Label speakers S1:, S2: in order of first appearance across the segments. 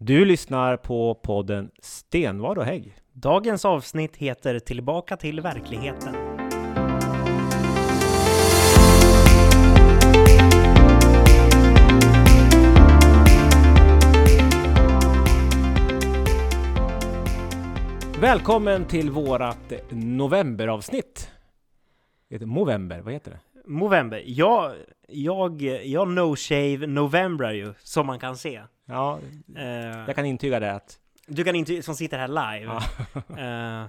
S1: Du lyssnar på podden Stenvad och Hägg.
S2: Dagens avsnitt heter Tillbaka till verkligheten.
S1: Välkommen till vårat novemberavsnitt. Heter Movember, vad heter det?
S2: Movember. Jag, jag, jag no shave novembrar ju, som man kan se.
S1: Ja,
S2: Eh,
S1: jag kan intyga det att...
S2: Du kan inte, som sitter här live.
S1: Ja.
S2: Eh,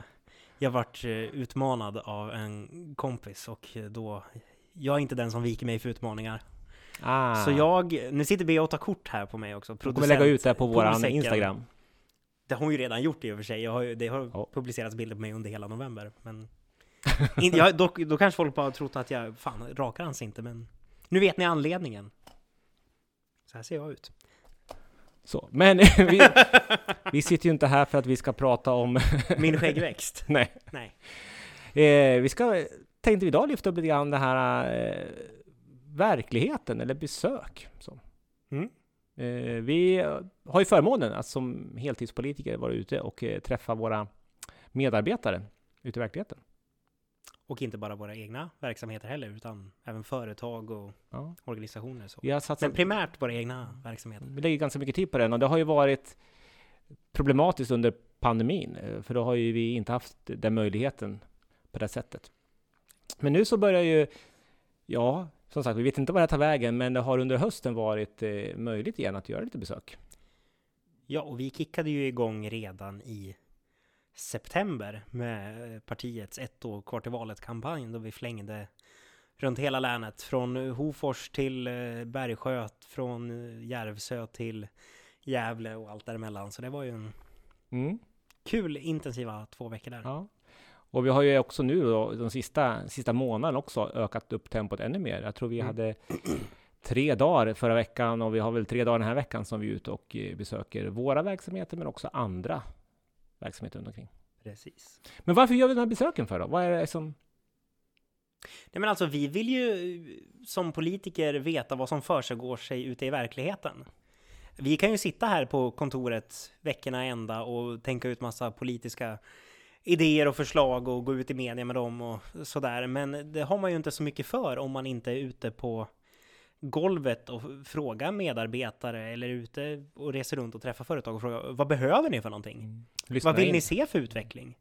S2: jag vart eh, utmanad av en kompis och då, jag är inte den som viker mig för utmaningar.
S1: Ah.
S2: Så jag, nu sitter Bea och tar kort här på mig också.
S1: Jag kommer lägga ut det här på våran. Instagram.
S2: Det har hon ju redan gjort i och för sig. Jag har, det har
S1: Ja.
S2: publicerats bilder på mig under hela november. Men in, jag, då, då kanske folk bara trott att jag, fan, rakar hans inte, men nu vet ni anledningen. Så här ser jag ut.
S1: Så. Men vi, vi sitter ju inte här för att vi ska prata om...
S2: Min skäggväxt.
S1: Nej.
S2: Nej.
S1: Eh, vi ska, tänkte vi idag lyfta upp lite grann det här eh, verkligheten eller besök. Så.
S2: Mm.
S1: Eh, vi har ju förmånen att som heltidspolitiker vara ute och eh, träffa våra medarbetare ute i verkligheten.
S2: Och inte bara våra egna verksamheter heller, utan även företag och
S1: Ja.
S2: organisationer. Så.
S1: Vi har satsat
S2: Men primärt våra egna verksamheter.
S1: Vi lägger ganska mycket tid på den och det har ju varit problematiskt under pandemin, eh, för då har ju vi inte haft den möjligheten på det sättet. Men nu så börjar ju, ja, som sagt, vi vet inte vad det här tar vägen, men det har under hösten varit eh, möjligt igen att göra lite besök.
S2: Ja, och vi kickade ju igång redan i september med eh, partiets ett år kvar till valet-kampanj då vi flängde runt hela länet från eh, Hofors till eh, Bergsjö, från Järvsö till Gävle och allt däremellan. Så det var ju en
S1: Mm.
S2: kul intensiva två veckor där.
S1: Ja. Och vi har ju också nu då, de sista, sista månaderna också ökat upp tempot ännu mer. Jag tror vi
S2: Mm.
S1: hade tre dagar förra veckan och vi har väl tre dagar den här veckan som vi är ute och besöker våra verksamheter men också andra verksamheter runt omkring.
S2: Precis.
S1: Men varför gör vi de här besöken för då? Vad är det som...
S2: Nej men alltså vi vill ju eh, som politiker veta vad som försiggår sig ute i verkligheten. Vi kan ju sitta här på kontoret veckorna ända och tänka ut massa politiska idéer och förslag och gå ut i media med dem och sådär. Men det har man ju inte så mycket för om man inte är ute på golvet och frågar medarbetare eller ute och reser runt och träffar företag och frågar vad behöver ni för någonting?
S1: Lyssna
S2: Vad vill
S1: in?
S2: ni se för utveckling?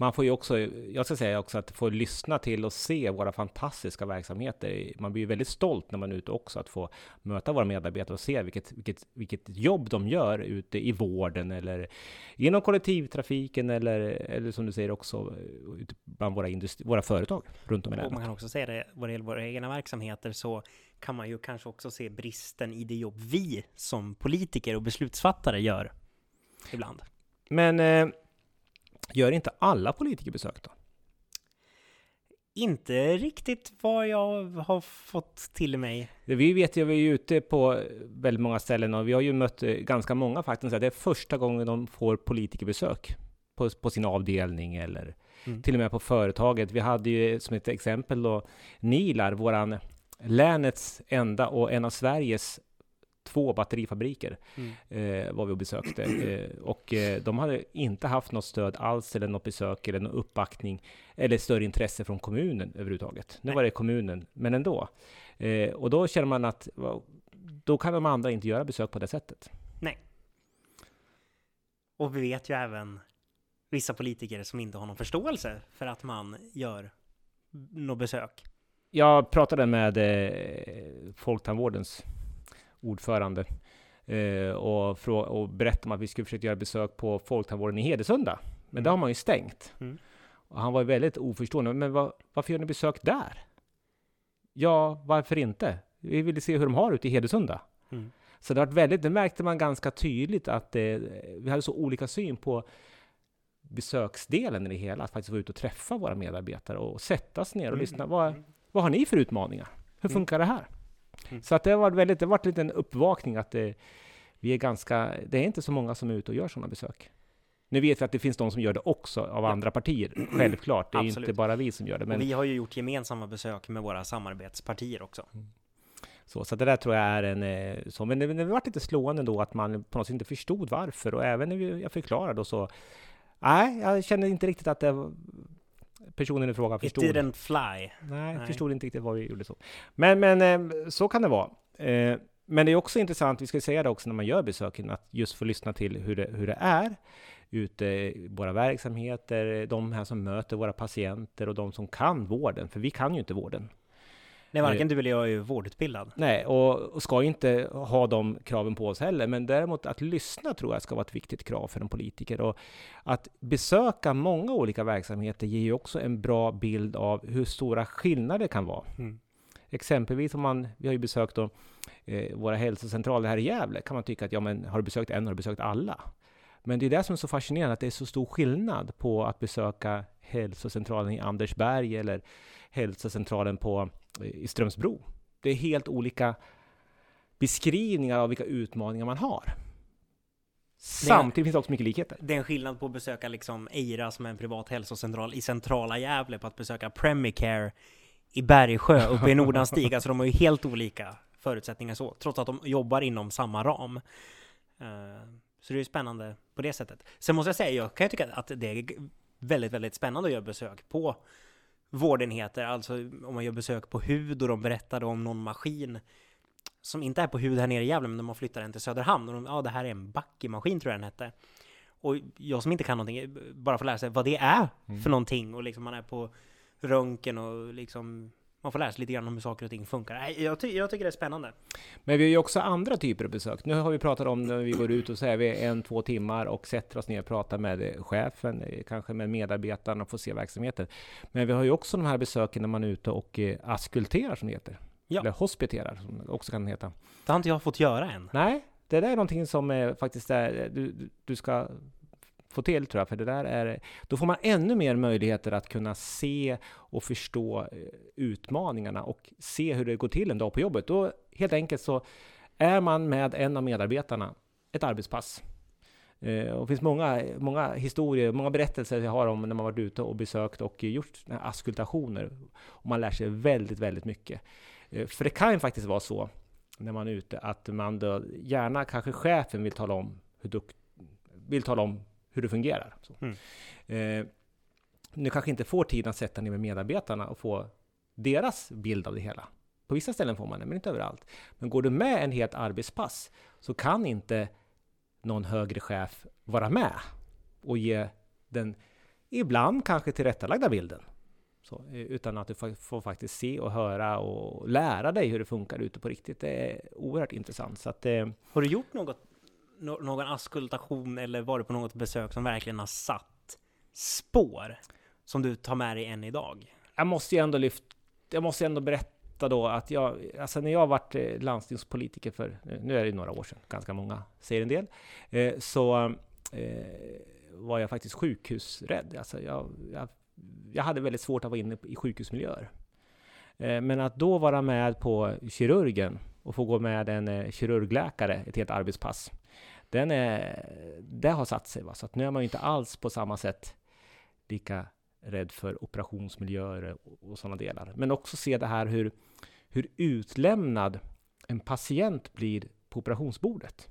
S1: Man får ju också, jag ska säga också att få lyssna till och se våra fantastiska verksamheter. Man blir ju väldigt stolt när man är ute också att få möta våra medarbetare och se vilket, vilket, vilket jobb de gör ute i vården eller inom kollektivtrafiken eller, eller som du säger också ute bland våra, industri, våra företag runt om i
S2: Och man
S1: landet.
S2: kan också säga det, vad det gäller våra egna verksamheter så kan man ju kanske också se bristen i det jobb vi som politiker och beslutsfattare gör ibland.
S1: Men eh, gör inte alla politiker besök då?
S2: Inte riktigt vad jag har fått till mig.
S1: Vi vet ju, vi är ju ute på väldigt många ställen och vi har ju mött eh, ganska många faktiskt. Det är första gången de får politikerbesök på, på sin avdelning eller
S2: Mm.
S1: till och med på företaget. Vi hade ju som ett exempel då Nilar, våran länets enda och en av Sveriges två batterifabriker
S2: Mm.
S1: eh, var vi och besökte. Eh, och eh, de hade inte haft något stöd alls eller något besök eller någon uppbackning eller större intresse från kommunen överhuvudtaget. Nu
S2: Nej.
S1: var det kommunen, men ändå. Eh, och då känner man att då kan de andra inte göra besök på det sättet.
S2: Och vi vet ju även vissa politiker som inte har någon förståelse för att man gör något besök.
S1: Jag pratade med eh, Folktandvårdens ordförande eh, och, och berättade om att vi skulle försöka göra besök på Folktandvården i Hedesunda. Men det har man ju stängt.
S2: Mm.
S1: Och han var väldigt oförstående. Men vad, varför gör ni besök där? Ja, varför inte? Vi ville se hur de har ute i Hedesunda.
S2: Mm.
S1: Så det, var väldigt, det märkte man ganska tydligt att eh, vi hade så olika syn på besöksdelen i det hela. Att faktiskt vara ute och träffa våra medarbetare och sätta oss ner och
S2: Mm.
S1: lyssna. Vad, vad har ni för utmaningar? Hur
S2: Mm.
S1: funkar det här?
S2: Mm.
S1: Så att det var väldigt, det var en liten uppvakning att det, vi är ganska, det är inte så många som är ute och gör sådana besök. Nu vet vi att det finns de som gör det också av
S2: Ja.
S1: andra partier, självklart. Det är ju
S2: Absolut.
S1: inte bara vi som gör det.
S2: Och
S1: Men,
S2: vi har ju gjort gemensamma besök med våra samarbetspartier också.
S1: Så, så det där tror jag är en... eh, Så, men det, det var lite slående då att man på något sätt inte förstod varför och även när jag förklarade då så... Nej, jag kände inte riktigt att det personen i fråga
S2: It
S1: förstod.
S2: didn't fly.
S1: Nej,
S2: Nej.
S1: förstod inte riktigt vad vi gjorde så. Men, men eh, så kan det vara. Eh, Men det är också intressant, vi ska säga det också när man gör besöken, att just få lyssna till hur det, hur det är ute i våra verksamheter, de här som möter våra patienter och de som kan vården, för vi kan ju inte vården.
S2: Nej, varken du eller jag är ju vårdutbildad.
S1: Nej, och, och ska inte ha de kraven på oss heller, men däremot att lyssna tror jag ska vara ett viktigt krav för en politiker. Och att besöka många olika verksamheter ger ju också en bra bild av hur stora skillnader det kan vara.
S2: Mm.
S1: Exempelvis om man, vi har ju besökt då, eh, våra hälsocentraler här i Gävle, kan man tycka att ja, men har du besökt en har du besökt alla. Men det är det som är så fascinerande, att det är så stor skillnad på att besöka hälsocentralen i Andersberg eller hälsocentralen på, eh, i Strömsbro. Det är helt olika beskrivningar av vilka utmaningar man har. Samtidigt finns det också mycket likheter.
S2: Det är en skillnad på att besöka liksom Eira som är en privat hälsocentral i centrala Gävle på att besöka Premicare i Bergsjö uppe i Nordanstig. Alltså de har ju helt olika förutsättningar så, trots att de jobbar inom samma ram. Så det är ju spännande på det sättet. Sen måste jag säga, jag kan ju tycka att det är väldigt, väldigt spännande att göra besök på vårdenheter, alltså om man gör besök på hud och de berättade om någon maskin som inte är på hud här nere i Gävle, men de har flyttat den till Söderhamn och de, ja, det här är en Backe-maskin tror jag den hette. Och jag som inte kan någonting, bara får lära sig vad det är
S1: Mm.
S2: för någonting och liksom man är på röntgen och liksom man får lära sig lite grann om hur saker och ting funkar. Jag, ty- jag tycker det är spännande.
S1: Men vi har ju också andra typer av besök. Nu har vi pratat om när vi går ut och så är vi en, två timmar och sätter oss ner och pratar med eh, chefen, eh, kanske med medarbetarna och får se verksamheten. Men vi har ju också de här besöken när man är ute och eh, askulterar som det heter.
S2: Ja.
S1: Eller hospiterar som det också kan heta.
S2: Det har inte jag fått göra än.
S1: Nej, det där är någonting som eh, faktiskt är, du, du- du ska få till tror jag, för det där är, då får man ännu mer möjligheter att kunna se och förstå eh, utmaningarna och se hur det går till en dag på jobbet. Då helt enkelt så är man med en av medarbetarna ett arbetspass. Eh, och det finns många, många historier, många berättelser jag har om när man varit ute och besökt och gjort såna här askultationer. Och man lär sig väldigt, väldigt mycket. Eh, för det kan ju faktiskt vara så när man är ute, att man då gärna, kanske chefen vill tala om hur, dukt, vill tala om hur det fungerar.
S2: Mm.
S1: Eh, nu kanske inte får tid att sätta ner med medarbetarna och få deras bild av det hela. På vissa ställen får man det, men inte överallt. Men går du med en helt arbetspass så kan inte någon högre chef vara med och ge den ibland kanske tillrättalagda bilden. Så, eh, utan att du får faktiskt se och höra och lära dig hur det funkar ute på riktigt. Det är oerhört intressant. Så att, eh,
S2: Har du gjort något, någon askultation eller varit på något besök som verkligen har satt spår? Som du tar med dig än idag?
S1: jag måste ju ändå lyfta, jag måste ändå berätta då att jag, alltså när jag varit eh, landstingspolitiker för, nu är det några år sedan, ganska många säger en del, eh, så eh, var jag faktiskt sjukhusrädd. Alltså jag, jag, jag hade väldigt svårt att vara inne i sjukhusmiljöer. Men att då vara med på kirurgen och få gå med en kirurgläkare ett helt arbetspass, den är, det har satt sig. Va? Så att nu är man ju inte alls på samma sätt lika rädd för operationsmiljöer och, och sådana delar. Men också se det här hur, hur utlämnad en patient blir på operationsbordet.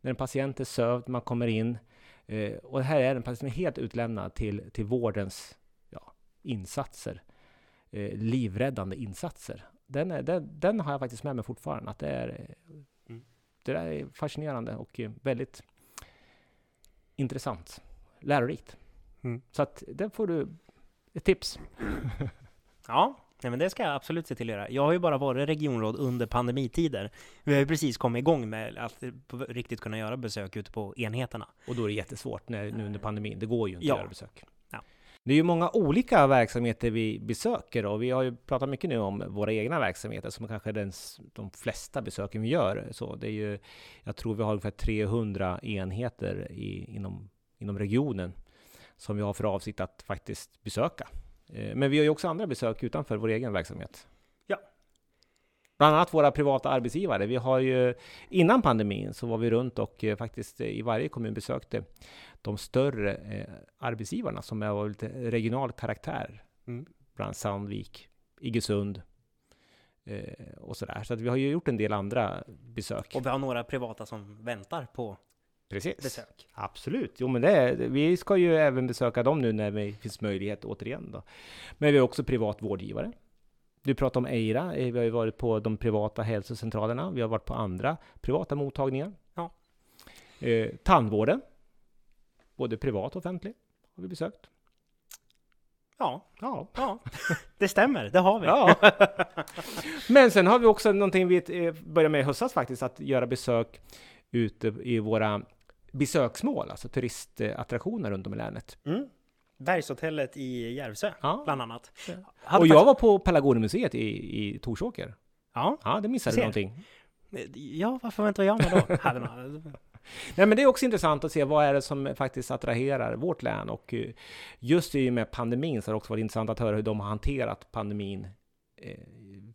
S1: När en patient är sövd, man kommer in eh, och här är en patient som är helt utlämnad till, till vårdens ja, insatser. Eh, livräddande insatser. Den, är, den, den har jag faktiskt med mig fortfarande. Att det, är det där är fascinerande och eh, väldigt intressant. Lärorikt.
S2: Mm.
S1: Så att det får du ett tips.
S2: Ja, nej, men det ska jag absolut se till att göra. Jag har ju bara varit regionråd under pandemitider. Vi har ju precis kommit igång med att riktigt kunna göra besök ute på enheterna.
S1: Och då är det jättesvårt när, nu under pandemin. Det går ju inte
S2: Ja.
S1: att göra besök. Det är ju många olika verksamheter vi besöker och vi har ju pratat mycket nu om våra egna verksamheter som kanske är den, de flesta besöken vi gör. Så det är ju, jag tror vi har ungefär 300 enheter i, inom, inom regionen som vi har för avsikt att faktiskt besöka. Eh, Men vi har ju också andra besök utanför vår egen verksamhet.
S2: Ja.
S1: Bland annat våra privata arbetsgivare. Vi har ju innan pandemin så var vi runt och eh, faktiskt i varje kommun besökte de större eh, arbetsgivarna som är av lite regional karaktär.
S2: Mm.
S1: Bland Sandvik, Iggesund, Eh, och sådär. Så att vi har ju gjort en del andra besök.
S2: Och vi har några privata som väntar på
S1: Precis.
S2: besök.
S1: Absolut. Jo, men det är, vi ska ju även besöka dem nu när det finns möjlighet återigen. Då. Men vi har också privat vårdgivare. Du pratade om Eira. Eh, Vi har ju varit på de privata hälsocentralerna. Vi har varit på andra privata mottagningar.
S2: Ja.
S1: Eh, tandvården. Både privat och offentlig har vi besökt.
S2: Ja,
S1: Ja.
S2: ja, det stämmer. Det har vi.
S1: Ja. Men sen har vi också någonting vi eh, började med i höstas faktiskt, att göra besök ute i våra besöksmål, alltså turistattraktioner runt om i länet.
S2: Mm. Bergshotellet i Järvsö,
S1: Ja.
S2: bland annat.
S1: Ja. Och jag var på Pelargonemuseet i, i Torsåker.
S2: Ja,
S1: Ja, det missade du någonting.
S2: ja varför var inte jag med då?
S1: Nej, men det är också intressant att se vad är det som faktiskt attraherar vårt län och eh, just i och med pandemin så har det också varit intressant att höra hur de har hanterat pandemin. Eh,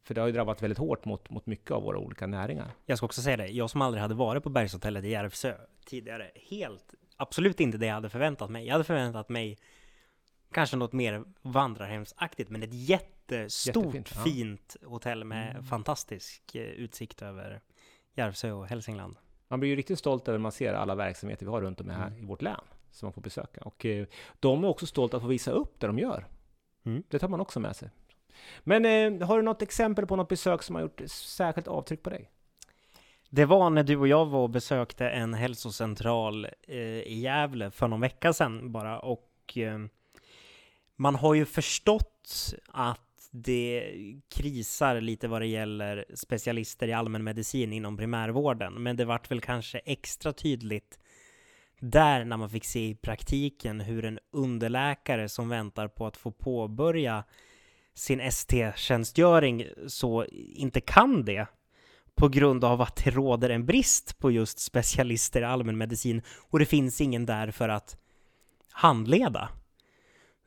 S1: För det har ju drabbat väldigt hårt mot, mot mycket av våra olika näringar.
S2: Jag ska också säga det, jag som aldrig hade varit på Bergshotellet i Järvsö tidigare, helt, absolut inte det jag hade förväntat mig. Jag hade förväntat mig kanske något mer vandrarhemsaktigt, men ett jättestort,
S1: Jättefint, ja.
S2: fint hotell med
S1: Mm.
S2: fantastisk eh, utsikt över Järvsö och Hälsingland.
S1: Man blir ju riktigt stolt när man ser alla verksamheter vi har runt om här
S2: Mm.
S1: i vårt län som man får besöka. Och eh, de är också stolta att få visa upp det de gör.
S2: Mm.
S1: Det tar man också med sig. Men eh, har du något exempel på något besök som har gjort särskilt avtryck på dig?
S2: Det var när du och jag var och besökte en hälsocentral eh, i Gävle för någon vecka sedan bara och eh, man har ju förstått att det krisar lite vad det gäller specialister i allmänmedicin inom primärvården, men det vart väl kanske extra tydligt där när man fick se i praktiken hur en underläkare som väntar på att få påbörja sin ST-tjänstgöring så inte kan det på grund av att det råder en brist på just specialister i allmänmedicin och det finns ingen där för att handleda.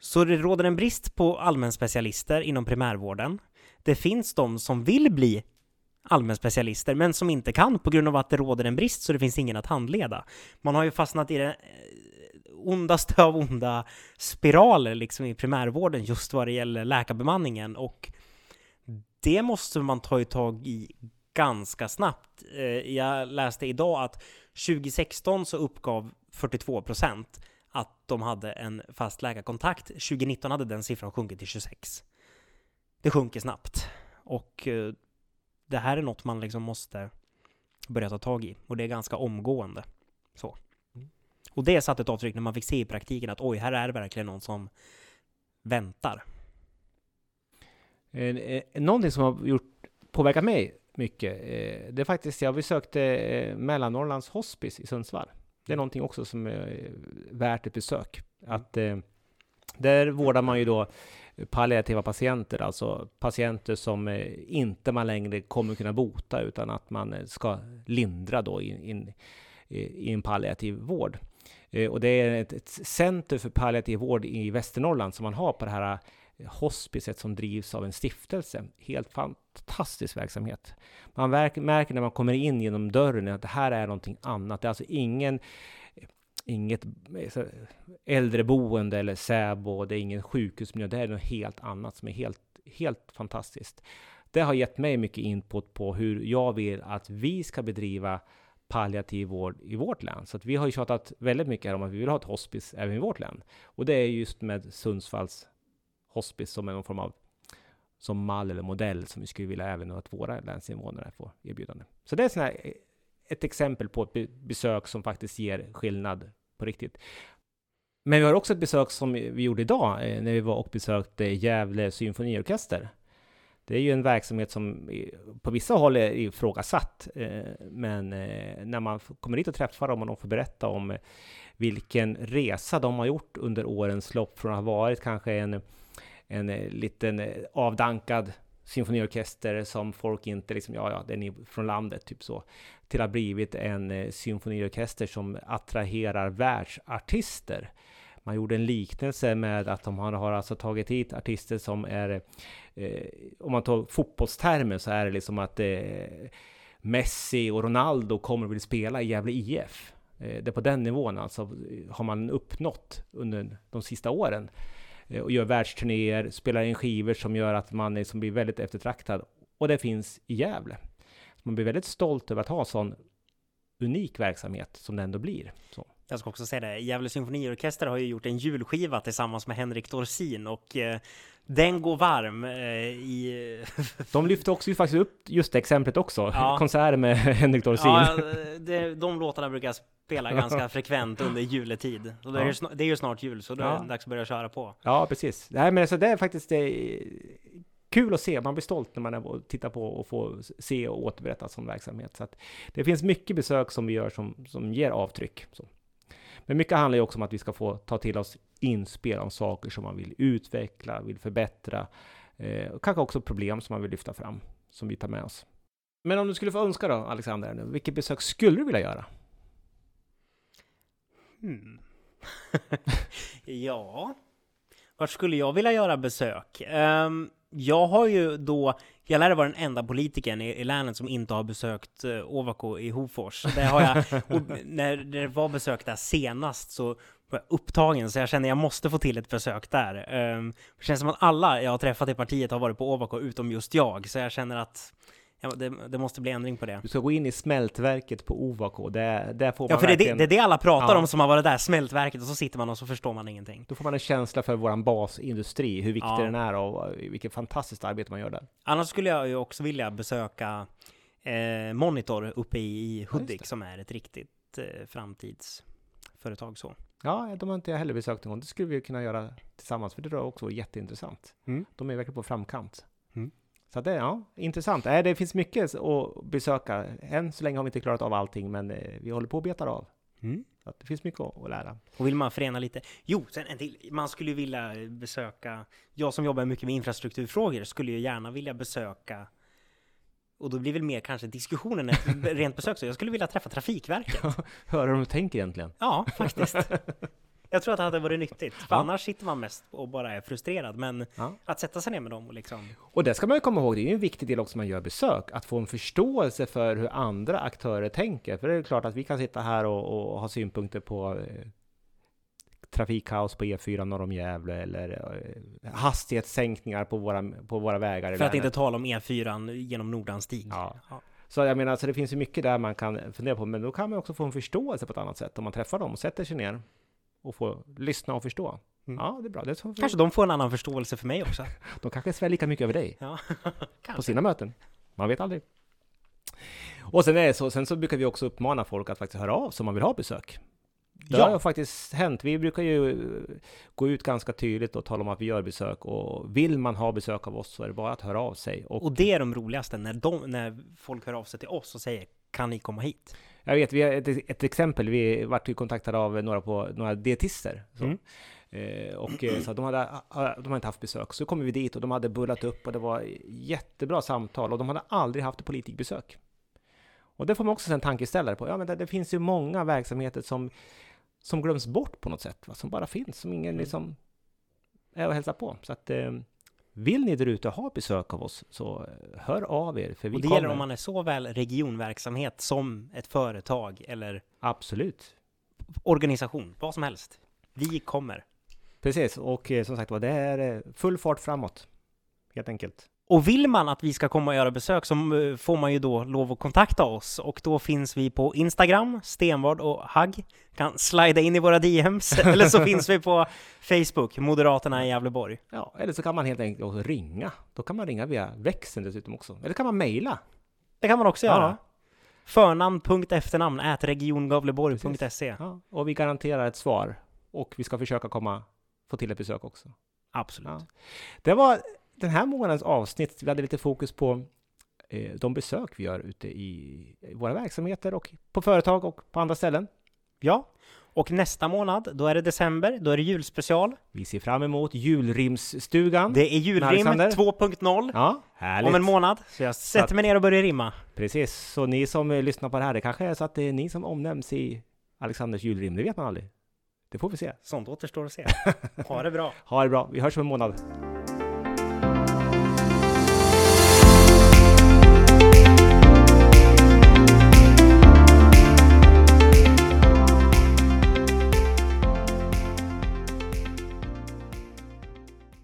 S2: Så det råder en brist på allmänspecialister inom primärvården. Det finns de som vill bli allmänspecialister men som inte kan på grund av att det råder en brist så det finns ingen att handleda. Man har ju fastnat i den eh, ondaste av onda spiraler liksom i primärvården just vad det gäller läkarbemanningen och det måste man ta i tag i ganska snabbt. Eh, jag läste idag att 2016 så uppgav 42 procent att de hade en fast läkarkontakt. 2019 hade den siffran sjunkit till 26. Det sjunker snabbt och eh, det här är något man liksom måste börja ta tag i och det är ganska omgående. Så.
S1: Mm.
S2: Och det satte ett avtryck när man fick se i praktiken att oj, här är det verkligen någon som väntar.
S1: Eh, eh, Någonting som har gjort, påverkat mig mycket, det är faktiskt, jag besökte Mellannorrlands hospice i Sundsvall. Det är någonting också som är värt ett besök. Att, eh, där vårdar man ju då palliativa patienter, alltså patienter som eh, inte man längre kommer kunna bota, utan att man eh, ska lindra då in, in, i en palliativ vård. Eh, Och det är ett, ett center för palliativ vård i Västernorrland som man har på det här hospicet som drivs av en stiftelse. Helt fantastisk verksamhet. Man märker när man kommer in genom dörren att det här är någonting annat. Det är alltså ingen inget äldreboende eller säbo, det är ingen sjukhusmiljö, det är något helt annat som är helt, helt fantastiskt. Det har gett mig mycket input på hur jag vill att vi ska bedriva palliativ vård i vårt län. Så att vi har ju tjatat väldigt mycket om att vi vill ha ett hospice även i vårt län. Och det är just med Sundsvalls hospice som är någon form av som mall eller modell som vi skulle vilja även att våra länsinvånare får erbjudande. Så det är sån här, eh, ett exempel på ett besök som faktiskt ger skillnad på riktigt. Men vi har också ett besök som vi gjorde idag eh, när vi var och besökte Gävle symfoniorkester. Det är ju en verksamhet som på vissa håll är ifrågasatt, eh, men när man kommer dit och träffar dem och de får berätta om vilken resa de har gjort under årens lopp från att ha varit kanske en, en eh, liten eh, avdankad symfoniorkester som folk inte liksom, ja, ja, den är från landet, typ så, till att ha blivit en eh, symfoniorkester som attraherar världsartister. Man gjorde en liknelse med att de har, har alltså tagit hit artister som är, eh, om man tar fotbollstermer så är det liksom att eh, Messi och Ronaldo kommer och vill spela i Gävle IF. Eh, det är på den nivån alltså har man uppnått under de sista åren. Eh, och gör världsturnéer, spelar in skivor som gör att man liksom blir väldigt eftertraktad. och det finns i Gävle. Man blir väldigt stolt över att ha sån unik verksamhet som det ändå blir. Så.
S2: Jag ska också säga det, Gävle symfoniorkester har ju gjort en julskiva tillsammans med Henrik Dorsin och eh, den går varm eh, i...
S1: de lyfte också ju faktiskt upp just det exemplet också, ja. konserter med Henrik Dorsin. Ja,
S2: det, de låtarna brukar spela ganska frekvent under juletid. Och det, är ja. det är ju snart jul, så då är det dags att börja köra på.
S1: Ja, precis. Nej, men alltså det är faktiskt det kul att se. Man blir stolt när man är tittar på och får se och återberätta sån verksamhet. Så att det finns mycket besök som vi gör som, som ger avtryck. Så. Men mycket handlar ju också om att vi ska få ta till oss inspel om saker som man vill utveckla, vill förbättra. Eh, och kanske också problem som man vill lyfta fram, som vi tar med oss. Men om du skulle få önska då, Alexander, vilket besök skulle du vilja göra?
S2: Hmm. ja, vart skulle jag vilja göra besök? Um, jag har ju då, jag lär vara den enda politikern i, i länet som inte har besökt uh, Ovako i Hofors. Det har jag, när det var besök där senast så var jag upptagen, så jag känner jag måste få till ett besök där. Um, det känns som att alla jag har träffat i partiet har varit på Ovako, utom just jag, så jag känner att Ja, det, det, måste bli ändring på det.
S1: Du ska gå in i smältverket på Ovako, där, där får man
S2: Ja, för verkligen... det, är det, det alla pratar ja. om som har varit där, smältverket, och så sitter man och så förstår man ingenting.
S1: Då får man en känsla för våran basindustri, hur viktig ja. den är och vilket fantastiskt arbete man gör där.
S2: Annars skulle jag ju också vilja besöka eh, Monitor uppe i, i Hudik, som är ett riktigt eh, framtidsföretag så.
S1: Ja, de har inte jag heller besökt någon gång. Det skulle vi kunna göra tillsammans, för det tror jag också var jätteintressant. Mm. De är verkligen på framkant. Så det, ja, intressant. Äh, det finns mycket att besöka. Än så länge har vi inte klarat av allting, men eh, vi håller på att beta av. Mm. Så det finns mycket att lära.
S2: Och vill man förena lite? Jo, sen en till. Man skulle ju vilja besöka, jag som jobbar mycket med infrastrukturfrågor, skulle ju gärna vilja besöka och då blir väl mer kanske diskussionen ett rent besök, så jag skulle vilja träffa Trafikverket.
S1: Höra hur de tänker egentligen.
S2: Ja, faktiskt. Jag tror att det hade varit nyttigt, för ja. annars sitter man mest och bara är frustrerad. Men ja. att sätta sig ner med dem och liksom...
S1: Och det ska man ju komma ihåg, det är ju en viktig del också när man gör besök, att få en förståelse för hur andra aktörer tänker. För det är klart att vi kan sitta här och, och ha synpunkter på eh, trafikkaos på E4 norr om Gävle eller eh, hastighetssänkningar på våra, på våra vägar.
S2: För att inte tala om E4 genom Nordanstig.
S1: Ja. ja. Så jag menar, alltså det finns ju mycket där man kan fundera på, men då kan man också få en förståelse på ett annat sätt om man träffar dem och sätter sig ner och få lyssna och förstå. Mm. Ja, det är bra. Det är
S2: kanske de får en annan förståelse för mig också.
S1: de kanske svär lika mycket över dig. Ja, på sina möten. Man vet aldrig. Och sen, är så, sen så brukar vi också uppmana folk att faktiskt höra av sig om man vill ha besök. Det ja. har faktiskt hänt. Vi brukar ju gå ut ganska tydligt och tala om att vi gör besök och vill man ha besök av oss så är det bara att höra av sig.
S2: Och, och det är de roligaste, när, de, när folk hör av sig till oss och säger kan ni komma hit?
S1: Jag vet, vi har ett, ett exempel. Vi vart ju kontaktade av några, på, några dietister. Mm. Eh, och eh, så de hade, de hade inte haft besök. Så kom vi dit och de hade bullat upp och det var jättebra samtal och de hade aldrig haft ett politikbesök. Och det får man också en tankeställare på. Ja, men det, det, finns ju många verksamheter som, som glöms bort på något sätt, va? som bara finns, som ingen mm. liksom är och hälsar på. Så att eh, vill ni där ute ha besök av oss, så eh, hör av er.
S2: För vi och det kommer... gäller om man är såväl regionverksamhet som ett företag eller
S1: Absolut.
S2: organisation, vad som helst. Vi kommer.
S1: Precis, och eh, som sagt var, det är eh, full fart framåt. Helt enkelt.
S2: Och vill man att vi ska komma och göra besök så eh, får man ju då lov att kontakta oss och då finns vi på Instagram, Stenvard och Hagg. Kan slida in i våra DMs eller så finns vi på Facebook, Moderaterna i Gävleborg.
S1: Ja, eller så kan man helt enkelt också ringa. Då kan man ringa via växeln dessutom också. Eller kan man mejla.
S2: Det kan man också göra. Ja. Förnamn.efternamn regiongavleborg.se ja,
S1: Och vi garanterar ett svar. Och vi ska försöka komma, få till ett besök också.
S2: Absolut. Ja.
S1: Det var den här månadens avsnitt, vi hade lite fokus på eh, de besök vi gör ute i, våra verksamheter och på företag och på andra ställen.
S2: Ja, och nästa månad, då är det december, då är det julspecial.
S1: Vi ser fram emot julrimsstugan.
S2: Det är julrim 2.0
S1: ja,
S2: om en månad. Så jag sätter mig ner och börjar rimma.
S1: Precis, så ni som lyssnar på det här, det kanske är så att det är ni som omnämns i Alexanders julrim, det vet man aldrig. Det får vi se.
S2: Sånt återstår att se. Ha det bra.
S1: ha det bra. Vi hörs om en månad.